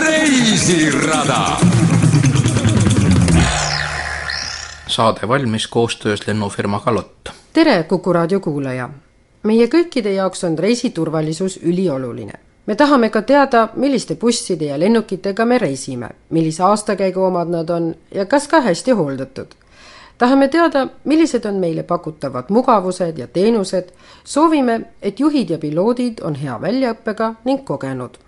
reisirada. saade valmis koostöös lennufirmaga Lott. tere, Kuku raadio kuulaja! meie kõikide jaoks on reisiturvalisus ülioluline. me tahame ka teada, milliste busside ja lennukitega me reisime, millise aastakäigu omad nad on ja kas ka hästi hooldatud. Tahame teada, millised on meile pakutavad mugavused ja teenused. soovime, et juhid ja piloodid on hea väljaõppega ning kogenud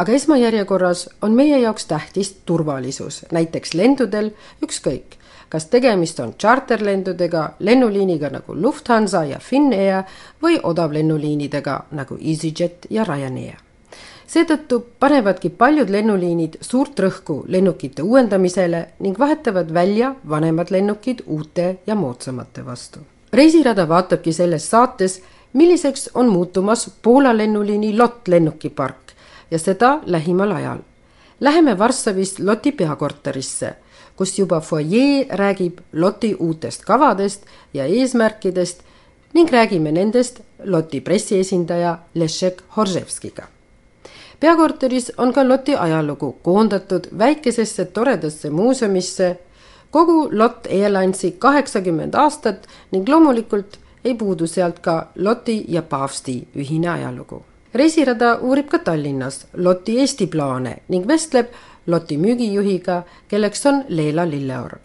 aga esmajärjekorras on meie jaoks tähtis turvalisus, näiteks lendudel ükskõik, kas tegemist on tšarterlendudega, lennuliiniga nagu Lufthansa ja Finnair või odavlennuliinidega nagu EasyJet ja Ryanair. Seetõttu panevadki paljud lennuliinid suurt rõhku lennukite uuendamisele ning vahetavad välja vanemad lennukid uute ja moodsamate vastu. reisirada vaatabki selles saates, milliseks on muutumas Poola lennuliini LOT lennukipark ja seda lähimal ajal. Läheme Varssavist Loti peakorterisse, kus juba fuajee räägib Loti uutest kavadest ja eesmärkidest ning räägime nendest Loti pressiesindaja Leszek Horževskiga. Peakorteris on ka Loti ajalugu koondatud väikesesse toredasse muuseumisse, kogu Lott Airlinesi kaheksakümmend aastat ning loomulikult ei puudu sealt ka Loti ja paavsti ühine ajalugu reisirada uurib ka Tallinnas Loti Eesti plaane ning vestleb Loti müügijuhiga, kelleks on Leela Lilleorg.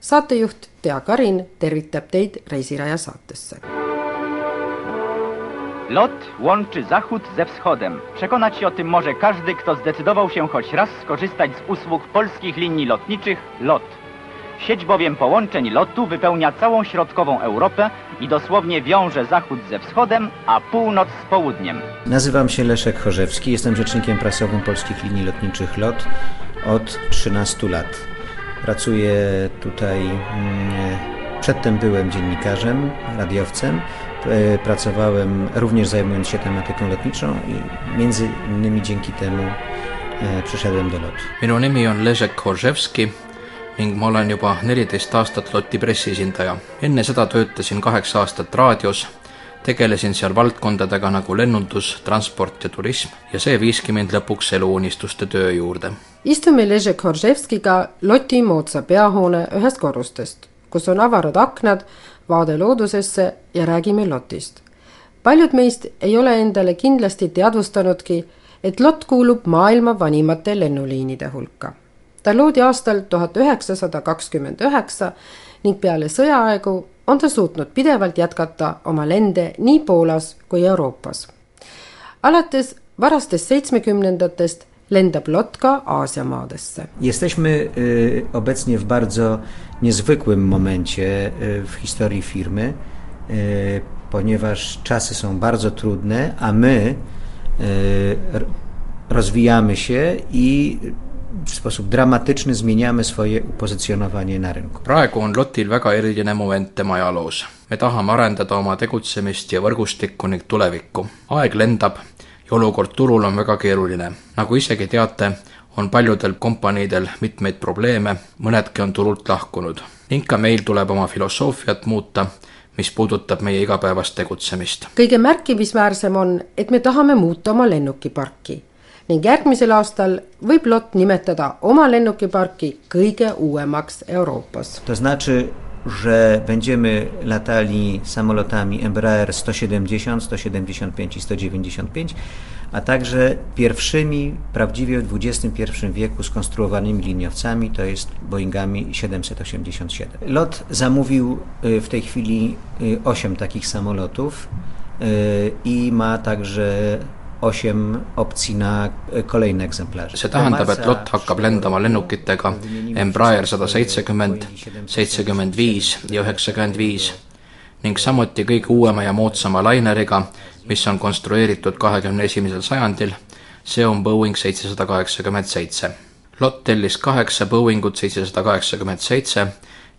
saatejuht Tea Karin tervitab teid Reisiraja saatesse. Lot łączy zachód ze wschodem. Przekonać się o tym może każdy, kto zdecydował się choć raz skorzystać z usług polskich linii lotniczych LOT. Sieć bowiem połączeń lotu wypełnia całą środkową Europę i dosłownie wiąże zachód ze wschodem, a północ z południem. Nazywam się Leszek Chorzewski, jestem rzecznikiem prasowym polskich linii lotniczych LOT od 13 lat. Pracuję tutaj, mm, przedtem byłem dziennikarzem, radiowcem, pracowałem również zajmując się tematyką lotniczą i między innymi dzięki temu e, przyszedłem do LOT. minu nimi on Leszek Chorzewski ning ma olen juba neliteist aastat Loti pressiesindaja. enne seda töötasin kaheksa aastat raadios, tegelesin seal valdkondadega nagu lennundus, transport ja turism ja see viiski mind lõpuks eluunistuste töö juurde. istume Leszek Horževskiga Loti moodsa peahoone ühest korrustest, kus on avarad aknad, vaade loodusesse ja räägime Lotist. paljud meist ei ole endale kindlasti teadvustanudki, et Lott kuulub maailma vanimate lennuliinide hulka ta loodi aastal tuhat üheksasada kakskümmend üheksa ning peale sõjaaegu on ta suutnud pidevalt jätkata oma lende nii Poolas kui Euroopas. alates varastest seitsmekümnendatest lendab LOT ka Aasia maadesse. Jesteśmy y, obecnie w bardzo niezwykłym momencie y, w historii firmy, y, ponieważ czasy są bardzo trudne, a my rozwijamy się i w sposób dramatyczny zmieniamy swoje upozycjonowanie na rynku. praegu on Lotil väga eriline moment tema ajaloos. me tahame arendada oma tegutsemist ja võrgustikku ning tulevikku. aeg lendab ja olukord turul on väga keeruline. nagu isegi teate, on paljudel kompaniidel mitmeid probleeme, mõnedki on turult lahkunud. ning ka meil tuleb oma filosoofiat muuta mis puudutab meie igapäevast tegutsemist. kõige märkimisväärsem on, et me tahame muuta oma lennukiparki ning järgmisel aastal võib LOT nimetada oma lennukiparki kõige uuemaks Euroopas. Że będziemy latali samolotami Embraer 170, 175 i 195, a także pierwszymi prawdziwie w XXI wieku skonstruowanymi liniowcami, to jest Boeingami 787. LOT zamówił y, w tej chwili 8 y, takich samolotów y, i ma także osiem optsi na kolejne egzemplarze. see tähendab, et LOT hakkab lendama lennukitega Embraer sada seitsekümmend, seitsekümmend viis ja üheksakümmend viis ning samuti kõige uuema ja moodsama laineriga, mis on konstrueeritud kahekümne esimesel sajandil, see on Boeing seitsesada kaheksakümmend seitse. LOT tellis kaheksa Boeingut seitsesada kaheksakümmend seitse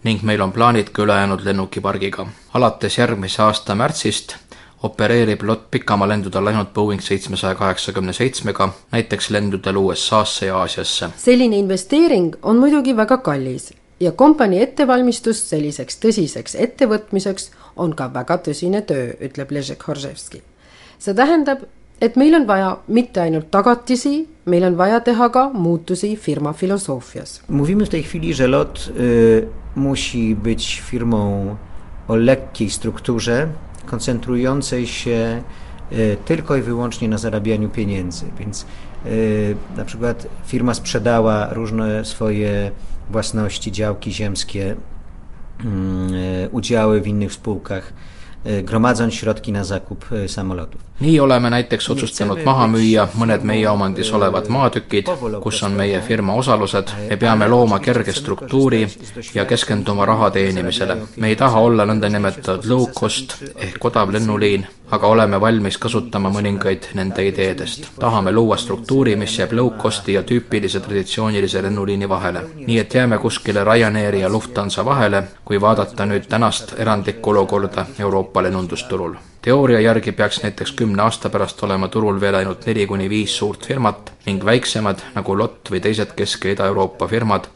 ning meil on plaanid ka ülejäänud lennukipargiga. alates järgmise aasta märtsist opereerib LOT pikamaалendudel ainult Boeing seitsmesaja kaheksakümne seitsmega, näiteks lendudel USA-sse ja Aasiasse. selline investeering on muidugi väga kallis ja kompanii ettevalmistus selliseks tõsiseks ettevõtmiseks on ka väga tõsine töö, ütleb Leszek Horževski. see tähendab, et meil on vaja mitte ainult tagatisi, meil on vaja teha ka muutusi firma filozoofias. Mówimy w tej chwili, że LOT y, musi być firmą o lekkiej strukturze, koncentrującej się y, tylko i wyłącznie na zarabianiu pieniędzy. Więc y, na przykład firma sprzedała różne swoje własności, działki ziemskie, mm, y, udziały w innych spółkach, gromadząc środki na zakup y, samolotów. nii oleme näiteks otsustanud maha müüa mõned meie omandis olevad maatükid, kus on meie firma osalused, me peame looma kerge struktuuri ja keskenduma raha teenimisele. me ei taha olla nõndanimetatud low cost ehk odav lennuliin, aga oleme valmis kasutama mõningaid nende ideedest. tahame luua struktuuri, mis jääb low cost'i ja tüüpilise traditsioonilise lennuliini vahele. nii et jääme kuskile Ryanairi ja Lufthansa vahele, kui vaadata nüüd tänast erandlikku olukorda Euroopa lennundusturul teooria järgi peaks näiteks kümne aasta pärast olema turul veel ainult neli kuni viis suurt firmat ning väiksemad, nagu LOT või teised Kesk- ja Ida-Euroopa firmad,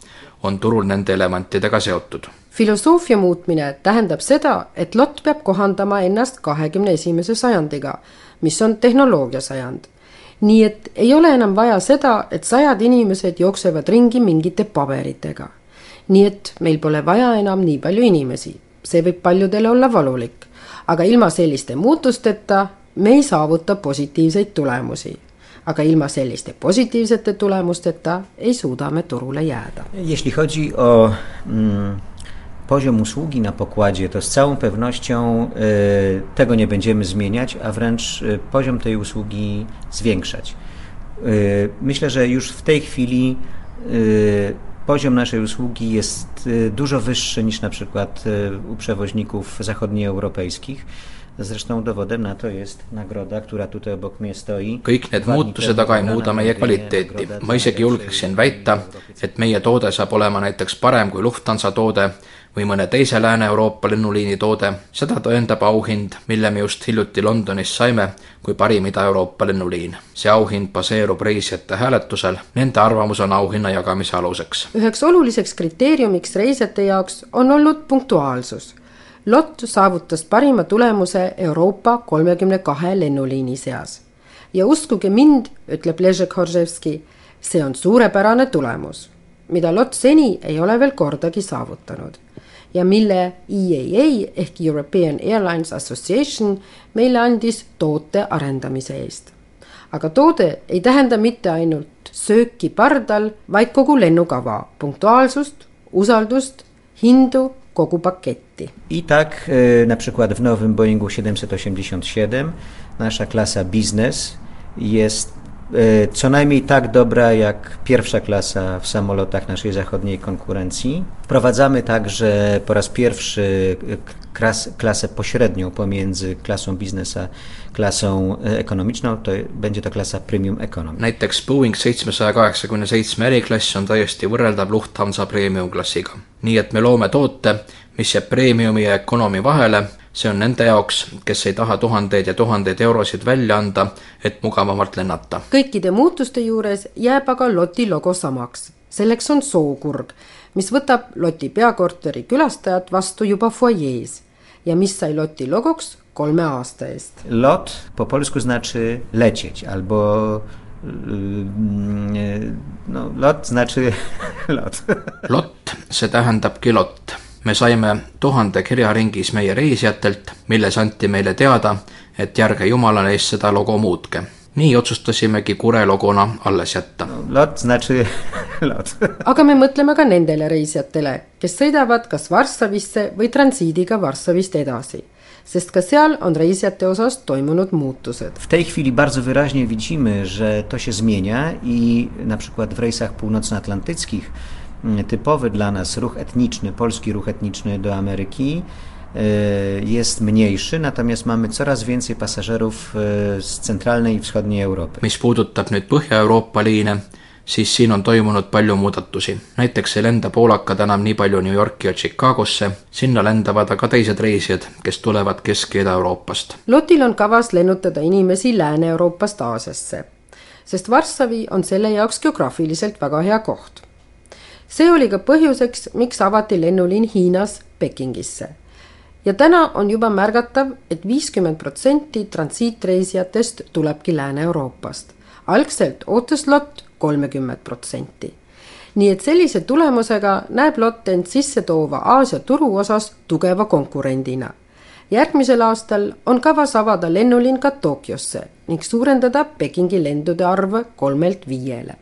on turul nende elementidega seotud. filosoofia muutmine tähendab seda, et LOT peab kohandama ennast kahekümne esimese sajandiga, mis on tehnoloogia sajand. nii et ei ole enam vaja seda, et sajad inimesed jooksevad ringi mingite paberitega. nii et meil pole vaja enam nii palju inimesi, see võib paljudele olla valulik aga ilma selliste muutusteta me ei saavuta positiivseid tulemusi. Aga ilma selliste positiivsete tulemusteta ei suuda me turule jääda. Jeśli chodzi o mm, poziom usługi na pokładzie, to z całą pewnością y, tego nie będziemy zmieniać, a wręcz y, poziom tej usługi zwiększać. Y, myślę, że już w tej chwili poziom naszej usługi jest dużo wyższy niż na przykład u przewoźników zachodnioeuropejskich. Zresztą dowodem na to jest nagroda, która tutaj obok mnie stoi. kõik need muutused aga ei muuda meie kvaliteeti. ma isegi julgeksin väita, et meie toode saab olema näiteks parem kui Lufthansa toode või mõne teise Lääne-Euroopa lennuliini toode, seda tõendab auhind, mille me just hiljuti Londonis saime kui parim Ida-Euroopa lennuliin. see auhind baseerub reisijate hääletusel, nende arvamus on auhinna jagamise aluseks. üheks oluliseks kriteeriumiks reisijate jaoks on olnud punktuaalsus Lott saavutas parima tulemuse Euroopa kolmekümne kahe lennuliini seas. ja uskuge mind, ütleb Leszek Horževski, see on suurepärane tulemus, mida Lott seni ei ole veel kordagi saavutanud ja mille EAA ehk European Airlines Association meile andis toote arendamise eest. aga toode ei tähenda mitte ainult sööki pardal, vaid kogu lennukava, punktuaalsust, usaldust, hindu kogu paketti. I tak na przykład w nowym Boeingu 787 nasza klasa biznes jest co najmniej tak dobra jak pierwsza klasa w samolotach naszej zachodniej konkurencji. Wprowadzamy także po raz pierwszy klas, klasę pośrednią pomiędzy klasą biznes a klasą ekonomiczną, to będzie to klasa premium economy. näiteks Boeing seitsmesaja kaheksakümne seitsme eriklass on täiesti võrreldav Lufthansa premium klassiga. nii et me loome toote, mis jääb premiumi ja economy vahele see on nende jaoks, kes ei taha tuhandeid ja tuhandeid eurosid välja anda, et mugavamalt lennata. kõikide muutuste juures jääb aga Loti logo samaks. selleks on sookurg, mis võtab Loti peakorteri külastajat vastu juba fuajees ja mis sai Loti logoks kolme aasta eest. Lot po polsku znaczy lecieć albo no lot znaczy lot. lot, see tähendabki lott me saime tuhande kirjaringis meie reisijatelt, milles anti meile teada, et järge jumala eest seda logo muutke. nii otsustasimegi Kure logona alles jätta aga me mõtleme ka nendele reisijatele, kes sõidavad kas Varssavisse või transiidiga Varssavist edasi sest ka seal on reisijate osas toimunud muutused. W tej chwili bardzo wyraźnie widzimy, że to się zmienia i na przykład w rejsach północnoatlantyckich typowy dla nas ruch etniczny, polski ruch etniczny do Ameryki jest mniejszy, natomiast mamy coraz więcej pasażerów z centralnej i wschodniej Europy. mis puudutab nüüd Põhja-Euroopa liine, siis siin on toimunud palju muudatusi. näiteks ei lenda poolakad enam nii palju New Yorki ja Chicagosse, sinna lendavad aga teised reisijad, kes tulevad Kesk- ja Ida-Euroopast. Lotil on kavas lennutada inimesi Lääne-Euroopast Aasiasse, sest Varssavi on selle jaoks geograafiliselt väga hea koht see oli ka põhjuseks, miks avati lennuliin Hiinas Pekingisse. ja täna on juba märgatav et, et viiskümmend protsenti transiitreisijatest tulebki Lääne-Euroopast. algselt ootas lott kolmekümmet protsenti nii et sellise tulemusega näeb lott end sisse toova Aasia turu osas tugeva konkurendina järgmisel aastal on kavas avada lennuliin ka Tokyosse ning suurendada Pekingi lendude arv kolmelt viiele.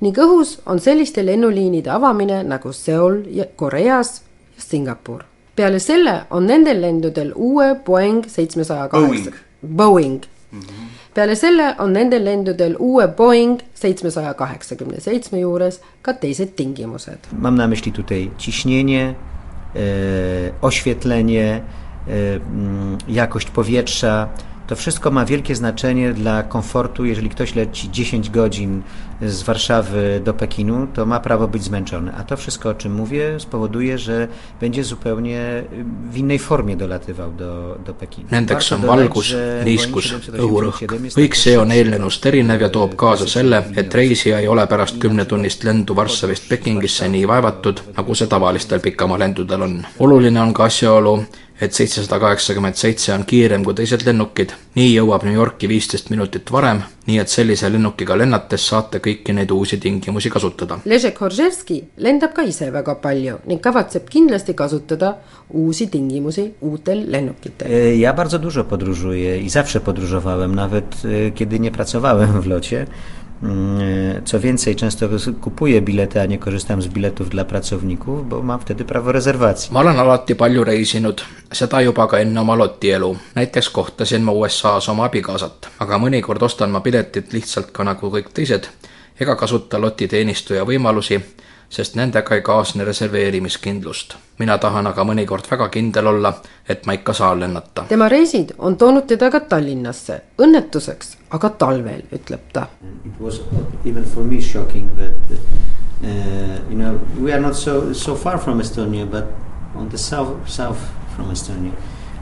Ning õhus on selliste lennuliinide avamine nagu Seoul ja Koreas ja Singapur. peale selle on nendel lendudel uue Boeing seitsmesaja kaheksa, Boeing mm. -hmm. peale selle on nendel lendudel uue Boeing seitsmesaja kaheksakümne seitsme juures ka teised tingimused. Mam na myśli tutaj ciśnienie, e, oświetlenie, mm, jakość powietrza. To wszystko ma wielkie znaczenie dla komfortu. Jeżeli ktoś leci 10 godzin z Warszawy do Pekinu, to ma prawo być zmęczony. A to wszystko, o czym mówię, spowoduje, że będzie zupełnie w innej formie dolatywał do, do Pekinu. Nendeks on valgus, niiskus, õhurõhk. kõik see on eelnenust erinev ja toob kaasa selle, et reisija ei ole pärast kümnetunnist lendu Varssavist Pekingisse nii vaevatud, nagu see tavalistel pikamaalendudel on. oluline on ka asjaolu, et seitsesada kaheksakümmend seitse on kiirem kui teised lennukid. nii jõuab New Yorki viisteist minutit varem, nii et sellise lennukiga lennates saate kõiki neid uusi tingimusi kasutada. Leszek Horževski lendab ka ise väga palju ning kavatseb kindlasti kasutada uusi tingimusi uutel lennukitel. E, ja bardzo dużo podróżuję i zawsze podróżowałem, nawet e, kiedy nie pracowałem w locie. Mm, co więcej, często kupuję bilety, a nie korzystam z biletów dla pracowników, bo mam wtedy prawo rezerwacji. ma olen alati palju reisinud, seda juba ka enne oma lotielu. näiteks kohtasin ma USA-s oma abikaasat, aga mõnikord ostan ma piletid lihtsalt ka nagu kõik teised ega kasuta lotiteenistuja võimalusi sest nendega ei kaasne reserveerimiskindlust. mina tahan aga mõnikord väga kindel olla, et ma ikka saan lennata. tema reisid on toonud teda ka Tallinnasse, õnnetuseks, aga talvel, ütleb ta. It was even for me shocking that uh, you know we are not so so far from Estonia but on the south south from Estonia.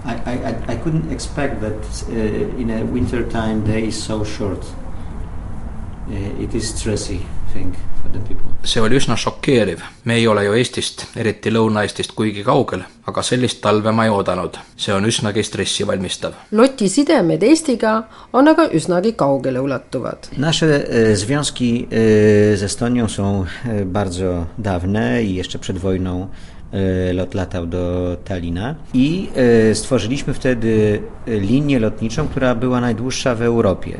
I, I, I couldn't expect that uh, in a winter time day is so short. Uh, it is stressy thing see oli üsna šokeeriv. me ei ole ju Eestist, eriti Lõuna-Eestist kuigi kaugel, aga sellist talve ma ei oodanud. see on üsnagi stressivalmistav. Loti sidemed Eestiga on aga üsnagi kaugele ulatuvad. Nasze e, związki e, z Estonią są e, bardzo dawne i jeszcze przed wojną lot latał do Talina i stworzyliśmy wtedy linię lotniczą, która była najdłuższa w Europie.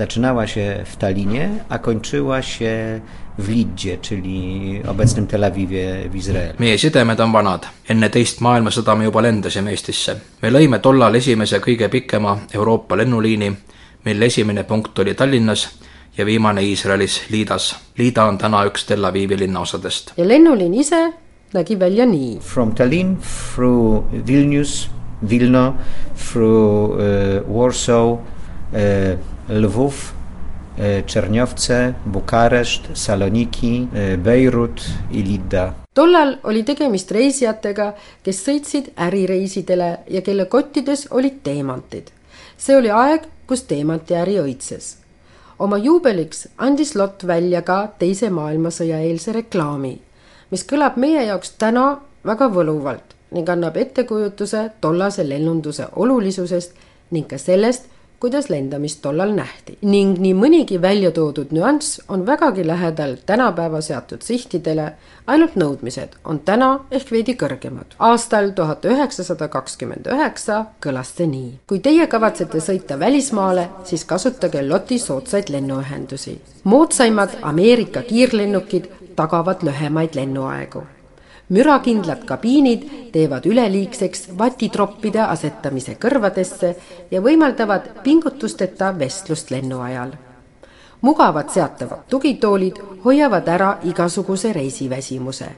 Zaczynała się w Talinie, a kończyła się w Liddzie, czyli obecnym Tel Avivie w Izrael. meie sidemed on vanad. enne teist maailmasõda me juba lendasime Eestisse. me lõime tollal esimese kõige pikema Euroopa lennuliini, mille esimene punkt oli Tallinnas ja viimane Iisraelis Liidas. Liida on täna üks Tel Avivi linnaosadest. ja lennuliin ise nägi välja nii. From Tallinn through Vilnius, Vilno, through uh, Warsaw uh,, Lwów E, Czerniowce, Bukareszt, Saloniki, e, Beirut ja Lidda. tollal oli tegemist reisijatega, kes sõitsid ärireisidele ja kelle kottides olid teemantid. see oli aeg, kus teemantiäri õitses. oma juubeliks andis Lott välja ka Teise maailmasõja eelse reklaami, mis kõlab meie jaoks täna väga võluvalt ning annab ettekujutuse tollase lennunduse olulisusest ning ka sellest, kuidas lendamist tollal nähti ning nii mõnigi välja toodud nüanss on vägagi lähedal tänapäeva seatud sihtidele, ainult nõudmised on täna ehk veidi kõrgemad. aastal tuhat üheksasada kakskümmend üheksa kõlas see nii. kui teie kavatsete sõita välismaale, siis kasutage LOT-i soodsaid lennuühendusi. moodsaimad Ameerika kiirlennukid tagavad lühemaid lennuaegu mürakindlad kabiinid teevad üleliigseks vatitroppide asetamise kõrvadesse ja võimaldavad pingutusteta vestlust lennu ajal. mugavad seatavad tugitoolid hoiavad ära igasuguse reisiväsimuse.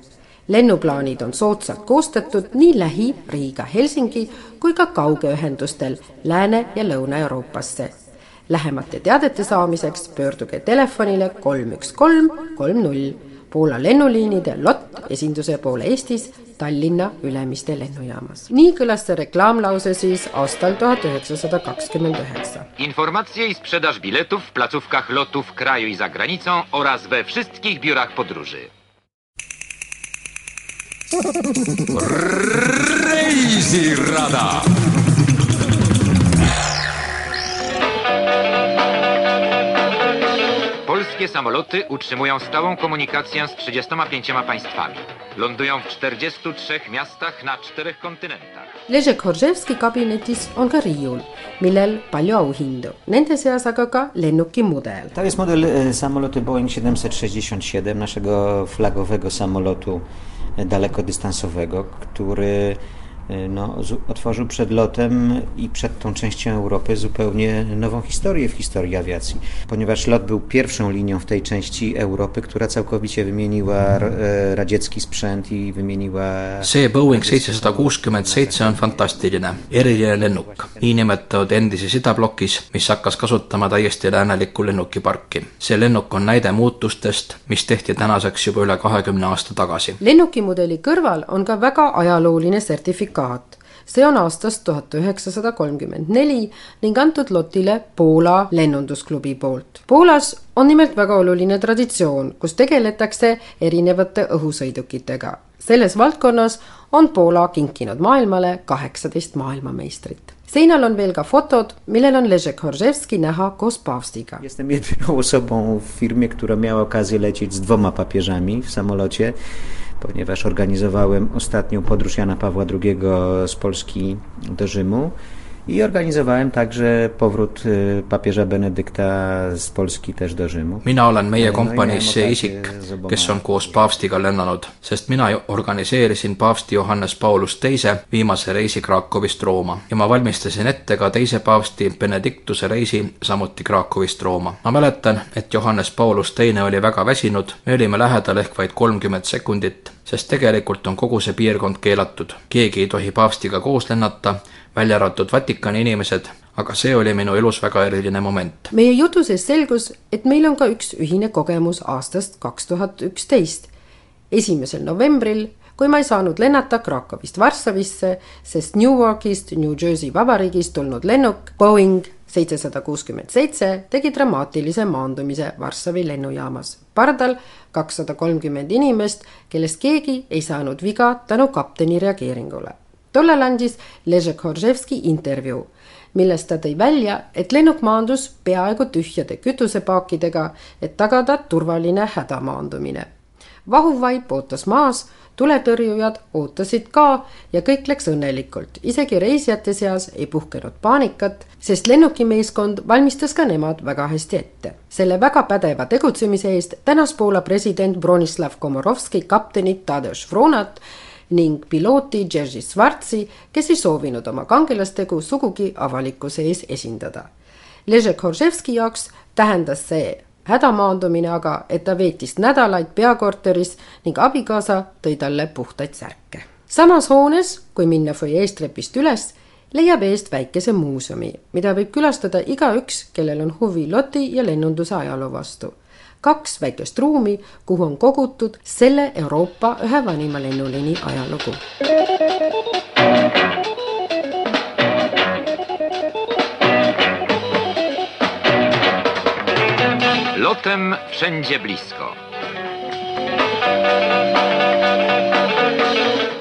lennuplaanid on soodsalt koostatud nii lähi Riiga Helsingi kui ka kaugeühendustel Lääne- ja Lõuna-Euroopasse lähemate teadete saamiseks pöörduge telefonile kolm üks kolm kolm null Poola lennuliinide LOT esinduse poole Eestis Tallinna Ülemiste lennujaamas. nii kõlas see reklaamlause siis aastal tuhat üheksasada kakskümmend üheksa. Informacje i sprzedaż biletów w placówkach lotów w kraju i za granicą oraz we wszystkich biurach podróży. reisirada. Polskie samoloty utrzymują stałą komunikację z 35 państwami. Lądują w 43 miastach na czterech kontynentach. Leszek Horževski kabinetis on ka riiul, millel palju auhindu, nende seas aga ka lennuki mudel. To jest model e, samolotu Boeing 767, naszego flagowego samolotu e, dalekodystansowego, który no, z- otworzył przed lotem i przed tą częścią Europy zupełnie nową historię w historii awiacji, ponieważ lot był pierwszą linią w tej części Europy, która całkowicie wymieniła e, radziecki sprzęt i wymieniła see Boeing seitsesada kuuskümmend seitse on fantastiline, eriline lennuk, niinimetatud endises idablokis, mis hakkas kasutama täiesti läänelikku lennukiparki. see lennuk on näide muutustest, mis tehti tänaseks juba üle kahekümne aasta tagasi. lennukimudeli kõrval on ka väga ajalooline sertifikaat. See on aastast tuhat üheksasada kolmkümmend neli ning antud lotile Poola lennundusklubi poolt. Poolas on nimelt väga oluline traditsioon, kus tegeletakse erinevate õhusõidukitega. selles valdkonnas on Poola kinkinud maailmale kaheksateist maailmameistrit. seinal on veel ka fotod, millel on Leszek Horževski näha koos paavstiga. Jestem jedyną osobą w firmie, która miała okazję lecieć z dwoma papieżami w samolocie, ponieważ organizowałem ostatnią podróż Jana Pawła II z Polski do Rzymu i organizowałem także powrót papieża Benedykta z Polski też do Rzymu. mina olen meie kompaniis see isik kes on koos paavstiga lennanud, sest mina organiseerisin paavsti Johannes Paulus teise viimase reisi Krakowist Rooma ja ma valmistasin ette ka teise paavsti Benediktuse reisi samuti Krakowist Rooma. ma mäletan, et Johannes Paulus teine oli väga väsinud, me olime lähedal ehk vaid kolmkümmend sekundit, sest tegelikult on kogu see piirkond keelatud. keegi ei tohi paavstiga koos lennata, välja arvatud Vatikani inimesed, aga see oli minu elus väga eriline moment. meie jutu sees selgus, et meil on ka üks ühine kogemus aastast kaks tuhat üksteist. esimesel novembril, kui ma ei saanud lennata Krakowist Varssavisse, sest Newarkist New Jersey vabariigist tulnud lennuk Boeing seitsesada kuuskümmend seitse tegi dramaatilise maandumise Varssavi lennujaamas. Pardal kakssada kolmkümmend inimest, kellest keegi ei saanud viga tänu kapteni reageeringule. tollal andis Leszek Horževski intervjuu milles ta tõi välja, et lennuk maandus peaaegu tühjade kütusepaakidega, et tagada turvaline hädamaandumine. vahuvaip ootas maas, tuletõrjujad ootasid ka ja kõik läks õnnelikult, isegi reisijate seas ei puhkenud paanikat, sest lennukimeeskond valmistas ka nemad väga hästi ette. selle väga pädeva tegutsemise eest tänas Poola president Bronislav Komorovski kaptenit Tadeusz Vronat ning pilooti Jerzy Schwarzi, kes ei soovinud oma kangelastegu sugugi avalikkuse ees esindada. Leszek Horževski jaoks tähendas see hädamaandumine aga, et ta veetis nädalaid peakorteris ning abikaasa tõi talle puhtaid särke. samas hoones, kui minna fuajeest trepist üles, leiab eest väikese muuseumi, mida võib külastada igaüks, kellel on huvi loti ja lennunduse ajaloo vastu kaks väikest ruumi, kuhu on kogutud selle Euroopa ühe vanima lennuliini ajalugu. Lotem wszędzie blisko.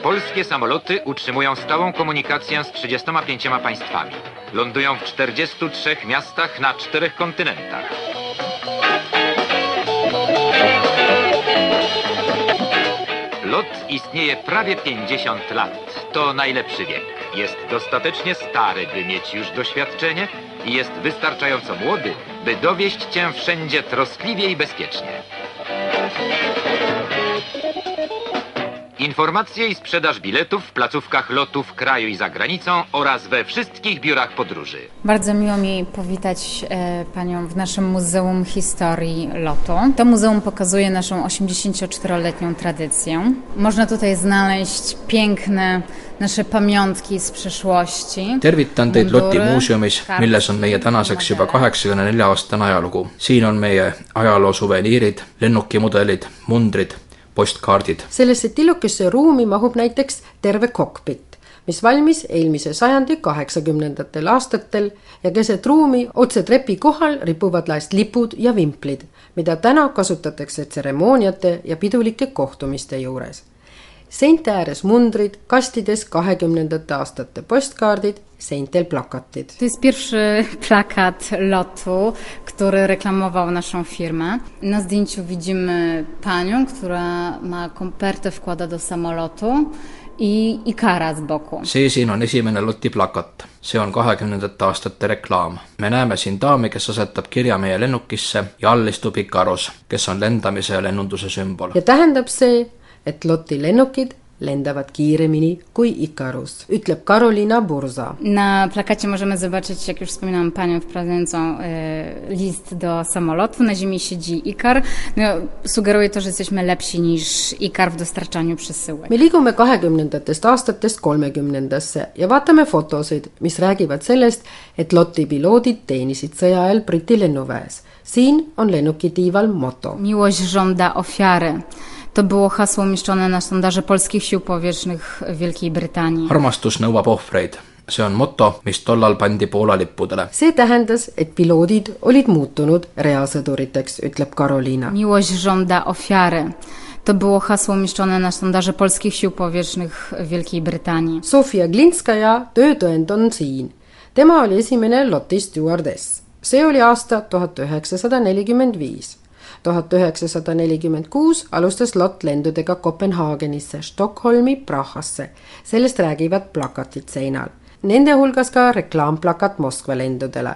Polskie samoloty utrzymują stałą komunikację z 35 państwami. Lądują w 43 miastach na czterech kontynentach. Lot istnieje prawie 50 lat. To najlepszy wiek. Jest dostatecznie stary, by mieć już doświadczenie i jest wystarczająco młody, by dowieść cię wszędzie troskliwie i bezpiecznie. Informacje i sprzedaż biletów w placówkach lotów w kraju i za granicą oraz we wszystkich biurach podróży. Bardzo miło mi powitać e, Panią w naszym Muzeum Historii Lotu. To muzeum pokazuje naszą 84-letnią tradycję. Można tutaj znaleźć piękne nasze pamiątki z przeszłości. tervitan teid Loti muuseumis, milles on meie tänaseks juba kaheksakümne nelja aastane ajalugu. siin on meie ajaloo suveniirid, lennukimudelid, mundrid, postkaardid. sellesse tillukesse ruumi mahub näiteks terve kokpit, mis valmis eelmise sajandi kaheksakümnendatel aastatel ja keset ruumi otse trepi kohal ripuvad laest lipud ja vimplid, mida täna kasutatakse tseremooniate ja pidulike kohtumiste juures. Seinte ääres mundrid, kastides kahekümnendate aastate postkaardid, seintel plakatid. To jest pierwszy plakat lotu, który reklamował naszą firmę. Na zdjęciu widzimy panią, która ma kopertę, wkłada do samolotu i Ikara z boku. see siin on esimene loti plakat. see on kahekümnendate aastate reklaam. me näeme siin daami, kes asetab kirja meie lennukisse ja all istub Ikarus, kes on lendamise ja lennunduse sümbol. ja tähendab see, et loti lennukid lendavad kiiremini kui Ikarus, ütleb Karolina Burza. Na plakacie możemy zobaczyć, jak już wspominałam, panią wprowadzającą e, list do samolotu. Na ziemi siedzi Ikar. No, sugeruje to, że jesteśmy lepsi niż Ikar w dostarczaniu przesyłek. me liigume kahekümnendatest aastatest kolmekümnendasse ja vaatame fotosid, mis räägivad sellest, et loti piloodid teenisid sõja ajal Briti lennuväes. siin on lennuki tiival moto. Miłość żąda ofiary. To było hasło umieszczone na sztandarze polskich sił powietrznych w Wielkiej Brytanii. armastus nõuab ohvreid. see on moto, mis tollal pandi Poola lippudele. see tähendas, et piloodid olid muutunud reasõduriteks, ütleb Karoliina. Miłość żąda ofiary. To było hasło umieszczone na sztandarze polskich sił powietrznych w Wielkiej Brytanii. Sofia Glinskaja töötõend on siin. tema oli esimene loti stjuardess. see oli aasta tuhat üheksasada nelikümmend viis. Tuhat üheksasada nelikümmend kuus alustas lott lendudega Kopenhaagenisse, Stockholmi, Prahasse. sellest räägivad plakatid seinal. Nende hulgas ka reklaamplakat Moskva lendudele.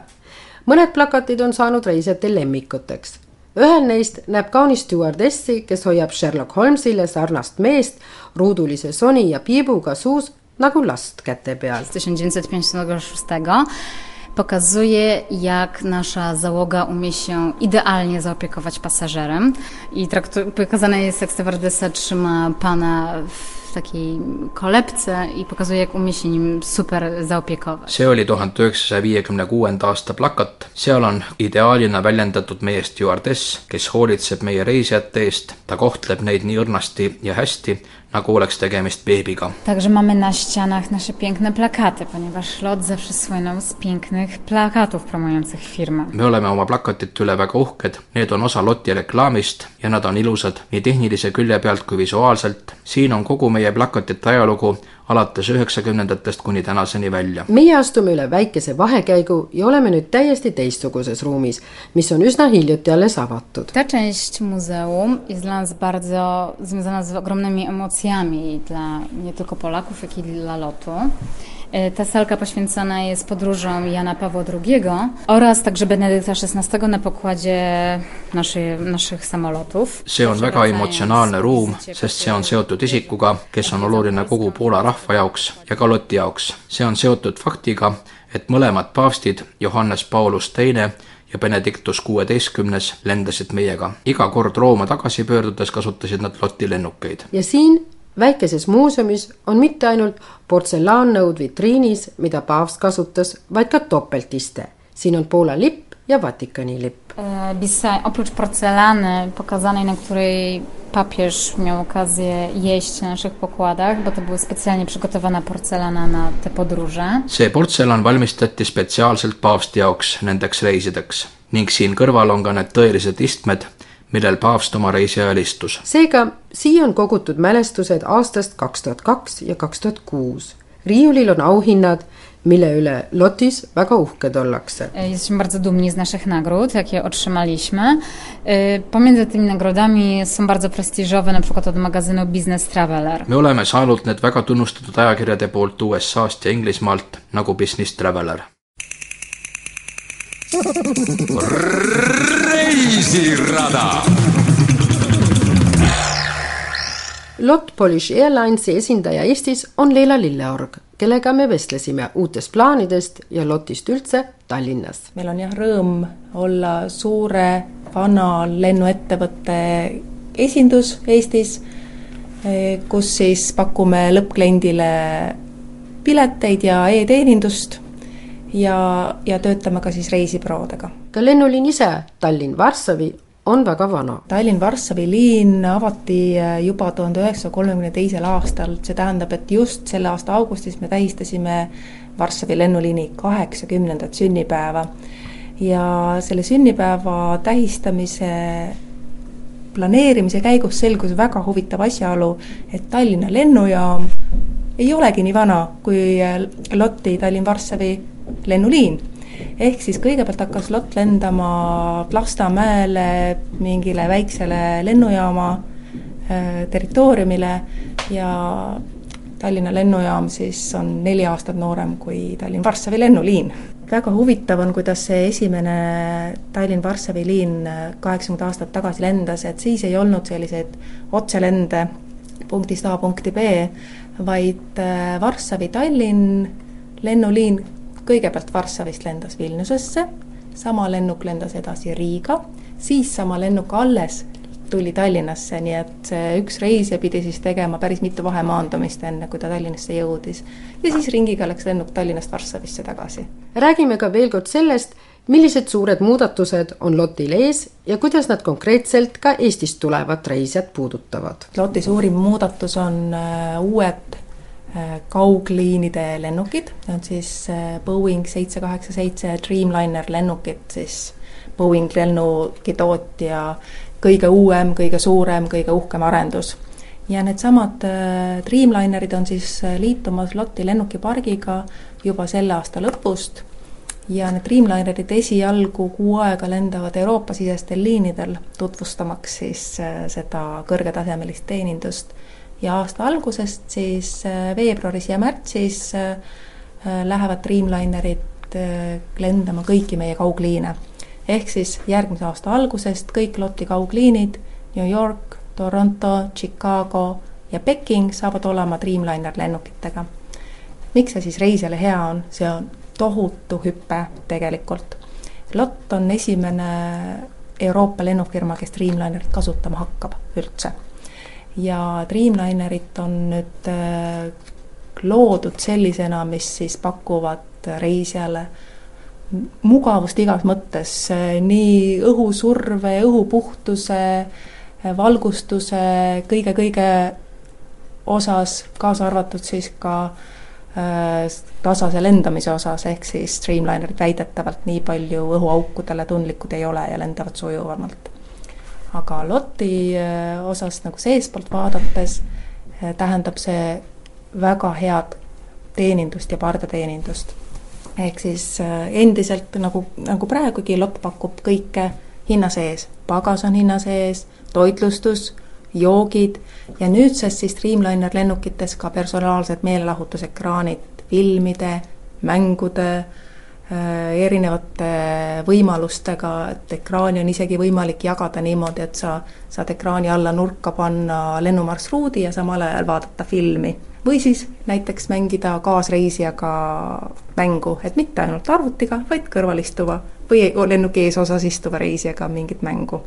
mõned plakatid on saanud reisijatel lemmikuteks ühel neist näeb kaunis stjuardessi, kes hoiab Sherlock Holmesile sarnast meest ruudulise soni ja piibuga suus nagu last käte peal. Z 1956 pokazuje, jak nasza załoga umie się idealnie zaopiekować pasażerem. I traktu- pokazane jest, jak stewardesa trzyma pana w takiej kolebce i pokazuje, jak umie się nim super zaopiekować. see oli tuhande üheksasaja viiekümne kuuenda aasta plakat, seal on ideaalina väljendatud meie stjuardess, kes hoolitseb meie reisijate eest, ta kohtleb neid nii õrnasti ja hästi, nagu oleks tegemist beebiga. Także mamy na ścianach nasze piękne plakaty, ponieważ LOT zawsze słynął z pięknych plakatów promujących firmę. me oleme oma plakatite üle väga uhked, need on osa loti reklaamist ja nad on ilusad nii tehnilise külje pealt kui visuaalselt. siin on kogu meie plakatite ajalugu alates üheksakümnendatest kuni tänaseni välja. meie astume üle väikese vahekäigu ja oleme nüüd täiesti teistsuguses ruumis, mis on üsna hiljuti alles avatud. Ta część muzeum jest dla nas bardzo związana z ogromnymi emocjami dla nie tylko Polaków, jak i dla lotu. E, Ta salka poświęcona jest podróżom Jana Pawła II oraz także Benedykta XVI na pokładzie naszy, naszych samolotów. see on väga emotsionaalne ruum, sest see on seotud isikuga, kes on oluline kogu Poola rahva jaoks ja ka Loti jaoks. see on seotud faktiga, et mõlemad paavstid, Johannes Paulus teine ja Benedictus kuueteistkümnes lendasid meiega. iga kord Rooma tagasi pöördudes kasutasid nad Loti lennukeid. ja siin väikeses muuseumis on mitte ainult portsellaannõud vitriinis, mida paavst kasutas, vaid ka topeltiste. siin on Poola lipp ja Vatikani lipp. Bisa, oprócz porcelany pokazanej, na której papież miał okazję jeść na naszych pokładach, bo to była specjalnie przygotowana porcelana na te podróże. see portselan valmistati spetsiaalselt paavsti jaoks nendeks reisideks ning siin kõrval on ka need tõelised istmed, millel paavst oma reisi ajal istus. seega siia on kogutud mälestused aastast kaks tuhat kaks ja kaks tuhat kuus. riiulil on auhinnad, mille üle Lotis väga uhked ollakse. E, Jesteśmy bardzo dumni z naszych nagród, jakie otrzymaliśmy. E, Pomiędzy tymi nagrodami są bardzo prestiżowe, na przykład od magazynu Business Traveler. me oleme saanud need väga tunnustatud ajakirjade poolt USA-st ja Inglismaalt nagu Business Traveler. reisirada. Lot Polish Airlinesi esindaja Eestis on Leila Lilleorg, kellega me vestlesime uutest plaanidest ja Lotist üldse Tallinnas. meil on jah rõõm olla suure vana lennuettevõtte esindus Eestis, kus siis pakume lõppkliendile pileteid ja e-teenindust ja, ja töötame ka siis reisibüroodega. ka lennuliin ise Tallinn-Varssavi on väga vana. Tallinn-Varssavi liin avati äh, juba tuhande üheksasaja kolmekümne teisel aastal, see tähendab, et just selle aasta augustis me tähistasime Varssavi lennuliini kaheksakümnendat sünnipäeva. ja selle sünnipäeva tähistamise planeerimise käigus selgus väga huvitav asjaolu, et Tallinna lennujaam ei olegi nii vana kui Lotti Tallinn-Varssavi lennuliin. ehk siis kõigepealt hakkas Lott lendama Lasnamäele mingile väiksele lennujaama äh, territooriumile ja Tallinna lennujaam siis on neli aastat noorem kui Tallinn-Varssavi lennuliin väga huvitav on, kuidas see esimene Tallinn-Varssavi liin kaheksakümmend aastat tagasi lendas, et siis ei olnud selliseid otselende punktist A punkti B, vaid äh, Varssavi-Tallinn lennuliin kõigepealt Varssavist lendas Vilniusesse, sama lennuk lendas edasi Riiga, siis sama lennuk alles tuli Tallinnasse, nii et üks reisija pidi siis tegema päris mitu vahemaandumist, enne kui ta Tallinnasse jõudis. ja siis ringiga läks lennuk Tallinnast Varssavisse tagasi. räägime ka veel kord sellest, millised suured muudatused on Lotil ees ja kuidas nad konkreetselt ka Eestist tulevat reisijat puudutavad? Loti suurim muudatus on äh, uued äh, kaugliinide lennukid, need on siis äh, Boeing seitse kaheksa seitse Dreamliner lennukid, siis Boeing lennuki tootja kõige uuem, kõige suurem, kõige uhkem arendus. ja needsamad äh, Dreamlinerid on siis äh, liitumas Lotti lennukipargiga juba selle aasta lõpust ja need Dreamlinerid esialgu kuu aega lendavad Euroopa-sisestel liinidel, tutvustamaks siis äh, seda kõrgetasemelist teenindust. Ja aasta algusest siis veebruaris ja märtsis lähevad Dreamlinerid lendama kõiki meie kaugliine ehk siis järgmise aasta algusest kõik Lotti kaugliinid New York, Toronto, Chicago ja Peking saavad olema Dreamliner lennukitega. miks see siis reisijale hea on, see on tohutu hüpe tegelikult. Lott on esimene Euroopa lennufirma, kes Dreamlinerit kasutama hakkab üldse. Ja Dreamlinerit on nüüd äh, loodud sellisena, mis siis pakuvad reisijale äh, mugavust igas mõttes, nii õhusurve, õhupuhtuse, valgustuse kõige-kõige osas, kaasa arvatud siis ka äh, tasase lendamise osas, ehk siis Streamlinerid väidetavalt nii palju õhuaukudele tundlikud ei ole ja lendavad sujuvamalt. Aga Lotti äh, osas nagu seestpoolt vaadates äh, tähendab see väga head teenindust ja pardateenindust. Ehk siis äh, endiselt nagu, nagu praegugi Lott pakub kõike hinna sees, pagas on hinna sees, toitlustus, joogid ja nüüdsest siis Streamliner lennukites ka personaalsed meelelahutusekraanid. Filmide, mängude erinevate võimalustega, et ekraani on isegi võimalik jagada niimoodi, et sa saad ekraani alla nurka panna lennumarsruudi ja samal ajal vaadata filmi või siis näiteks mängida kaasreisijaga mängu, et mitte ainult arvutiga, vaid kõrval istuva või lennuki eesosas istuva reisijaga mingit mängu.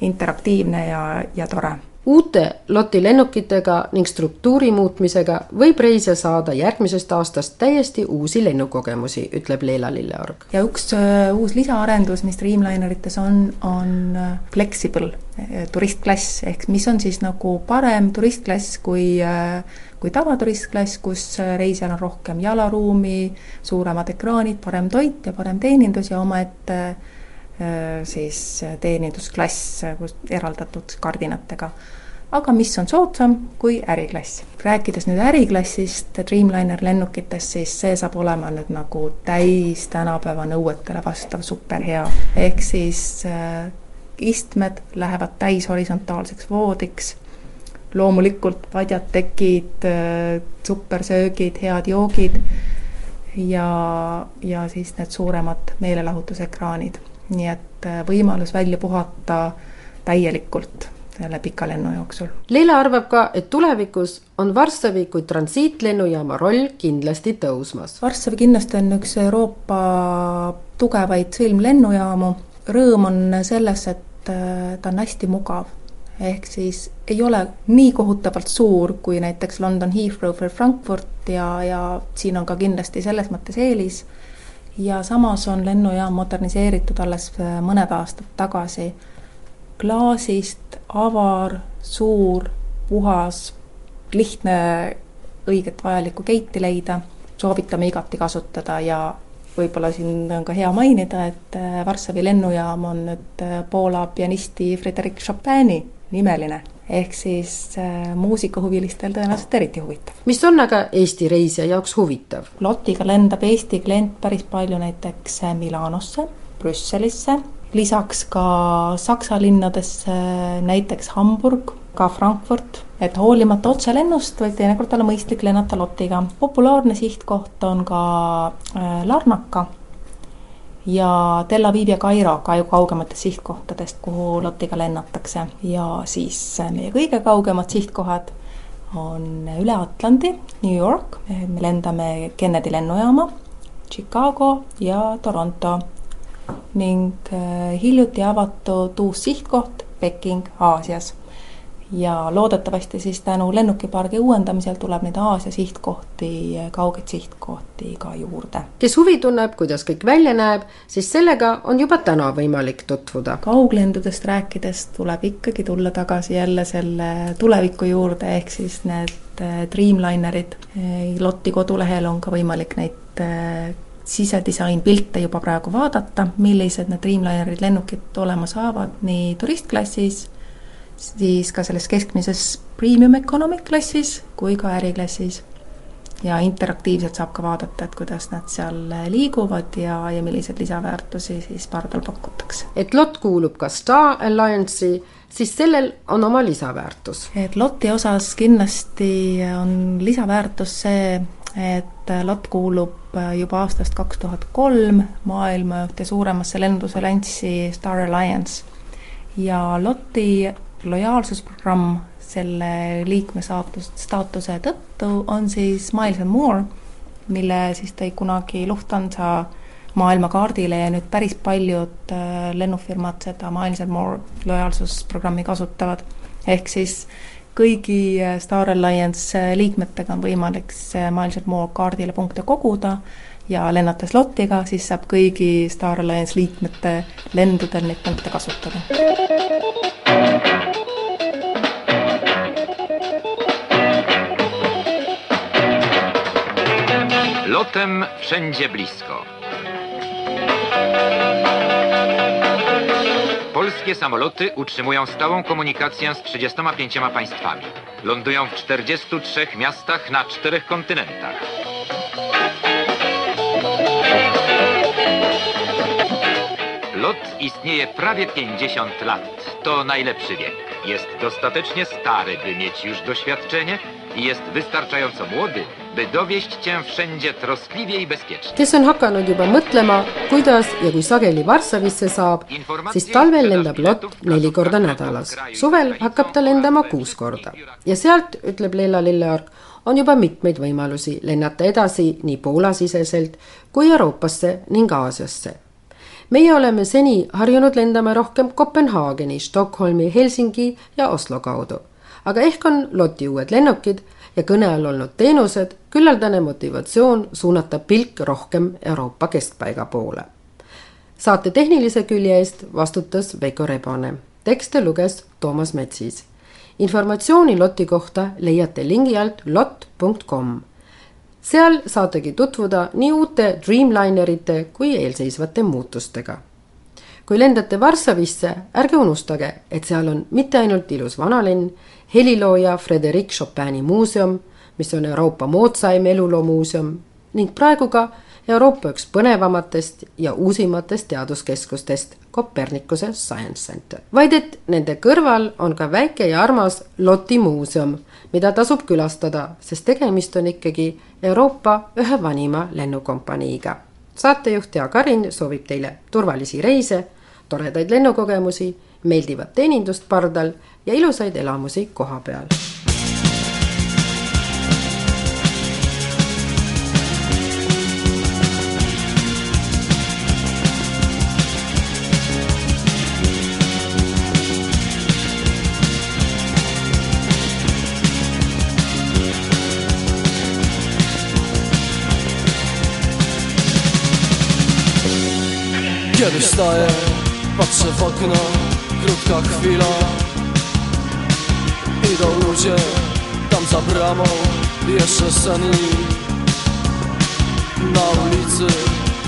interaktiivne ja, ja tore uute Loti lennukitega ning struktuuri muutmisega võib reisija saada järgmisest aastast täiesti uusi lennukogemusi, ütleb Leela Lilleorg. ja üks uh, uus lisaarendus, mis Dreamlinerites on, on uh, flexible uh, turistklass, ehk mis on siis nagu parem turistklass kui kui tavaturistklass, kus reisijal on rohkem jalaruumi, suuremad ekraanid, parem toit ja parem teenindus ja omaette siis teenindusklass eraldatud kardinatega. Aga mis on soodsam kui äriklass. rääkides nüüd äriklassist Dreamliner lennukitest, siis see saab olema nüüd nagu täis tänapäeva nõuetele vastav superhea, ehk siis äh, istmed lähevad täis horisontaalseks voodiks loomulikult padjad, tekid, äh, supersöögid, head joogid ja, ja siis need suuremad meelelahutusekraanid. nii et äh, võimalus välja puhata täielikult selle pika lennu jooksul. Leila arvab ka, et tulevikus on Varssavi kui transiitlennujaama roll kindlasti tõusmas. Varssavi kindlasti on üks Euroopa tugevaid sõlmlennujaamu. rõõm on selles, et äh, ta on hästi mugav ehk siis ei ole nii kohutavalt suur kui näiteks London Heathrow või Frankfurt ja, ja siin on ka kindlasti selles mõttes eelis. ja samas on lennujaam moderniseeritud alles äh, mõned aastad tagasi. Klaasist avar, suur, puhas, lihtne õiget vajalikku geiti leida, soovitame igati kasutada ja võib-olla siin on ka hea mainida, et äh, Varssavi lennujaam on nüüd äh, Poola pianisti Frederic Chopini nimeline ehk siis äh, muusikahuvilistel tõenäoliselt eriti huvitav. mis on aga Eesti reisija jaoks huvitav? Lotiga lendab Eesti klient päris palju näiteks äh, Milanosse, Brüsselisse, lisaks ka Saksa linnadesse, näiteks Hamburg, ka Frankfurt, et hoolimata otselennust võib teinekord olla mõistlik lennata Lotiga. populaarne sihtkoht on ka äh, Larnaka ja Tel Aviv ja Kairo ka ju kaugematest sihtkohtadest, kuhu Lotiga lennatakse. Ja siis meie kõige kaugemad sihtkohad on üle Atlandi, New York, me lendame Kennedy lennujaama, Chicago ja Toronto ning äh, hiljuti avatud uus sihtkoht Peking Aasias ja loodetavasti siis tänu lennukipargi uuendamisel tuleb neid Aasia sihtkohti, kaugeid sihtkohti ka juurde. kes huvi tunneb, kuidas kõik välja näeb, siis sellega on juba täna võimalik tutvuda. kauglendudest rääkides tuleb ikkagi tulla tagasi jälle selle tuleviku juurde, ehk siis need äh, Dreamlinerid. Äh, Lotti kodulehel on ka võimalik neid äh, sisedisain pilte juba praegu vaadata, millised need Dreamlinerid lennukid olema saavad nii turistklassis siis ka selles keskmises premium economic klassis kui ka äriklassis. ja interaktiivselt saab ka vaadata, et kuidas nad seal liiguvad ja, ja milliseid lisaväärtusi siis pardal pakutakse. et LOT kuulub ka Star Alliance'i, siis sellel on oma lisaväärtus. et LOT-i osas kindlasti on lisaväärtus see, et LOT kuulub juba aastast kaks tuhat kolm maailma ühte suuremasse lennundusallianssi Star Alliance ja LOT-i lojaalsusprogramm selle liikme saatus, staatuse tõttu on siis Miles and More, mille siis tõi kunagi Lufthansa maailmakaardile ja nüüd päris paljud äh, lennufirmad seda Miles and More lojaalsusprogrammi kasutavad. ehk siis kõigi äh, Star Alliance äh, liikmetega on võimalik Miles and More kaardile punkte koguda ja lennates Lotiga, siis saab kõigi Star Alliance liikmete lendudel neid punkte kasutada. Lotem wszędzie blisko. Polskie samoloty utrzymują stałą komunikację z 35 państwami. Lądują w 43 miastach na czterech kontynentach. Lot istnieje prawie 50 lat. To najlepszy wiek. Jest dostatecznie stary, by mieć już doświadczenie jest wystarczająco młody, by dowieść cię wszędzie troskliwie i bezpiecznie. kes on hakanud juba mõtlema, kuidas ja kui sageli Varssavisse saab, siis talvel lendab LOT neli korda nädalas. suvel hakkab ta lendama kuus korda. ja sealt, ütleb Leila Lilleorg, on juba mitmeid võimalusi lennata edasi nii Poola-siseselt kui Euroopasse ning Aasiasse meie oleme seni harjunud lendama rohkem Kopenhaageni, Stockholmi, Helsingi ja Oslo kaudu. Aga ehk on LOT-i uued lennukid ja kõne all olnud teenused küllaldane motivatsioon suunata pilk rohkem Euroopa keskpaiga poole. saate tehnilise külje eest vastutas Veiko Rebane, tekste luges Toomas Metsis. informatsiooni LOT-i kohta leiate lingi alt lot.com seal saategi tutvuda nii uute Dreamlinerite kui eelseisvate muutustega. kui lendate Varssavisse, ärge unustage, et seal on mitte ainult ilus vanalinn, helilooja Frederic Chopini muuseum, mis on Euroopa moodsaim eluloomuuseum ning praegu ka Euroopa üks põnevamatest ja uusimatest teaduskeskustest Kopernikuse Science Center. vaid et nende kõrval on ka väike ja armas Loti muuseum, mida tasub külastada, sest tegemist on ikkagi Euroopa ühe vanima lennukompaniiga. saatejuht Jaak Karin soovib teile turvalisi reise, toredaid lennukogemusi, meeldivat teenindust pardal ja ilusaid elamusi koha peal. Patrzę w okno, krótka chwila. Idą ludzie, tam za bramą, jeszcze senni Na ulicy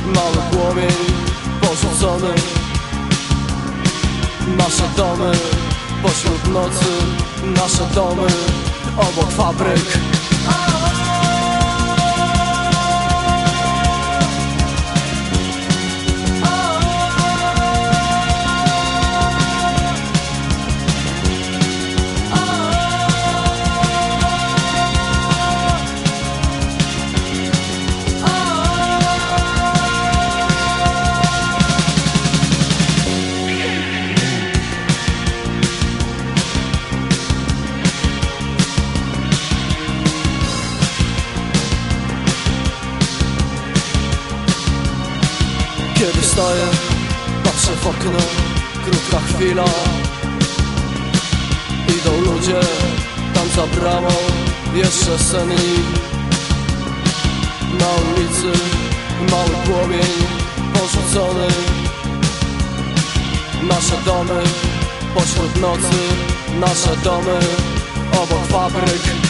mały płomień porzucony. Nasze domy Pośród nocy nasze domy obok fabryk Senni Na ulicy Mały płomień Porzucony. Nasze domy Pośród nocy Nasze domy Obok fabryk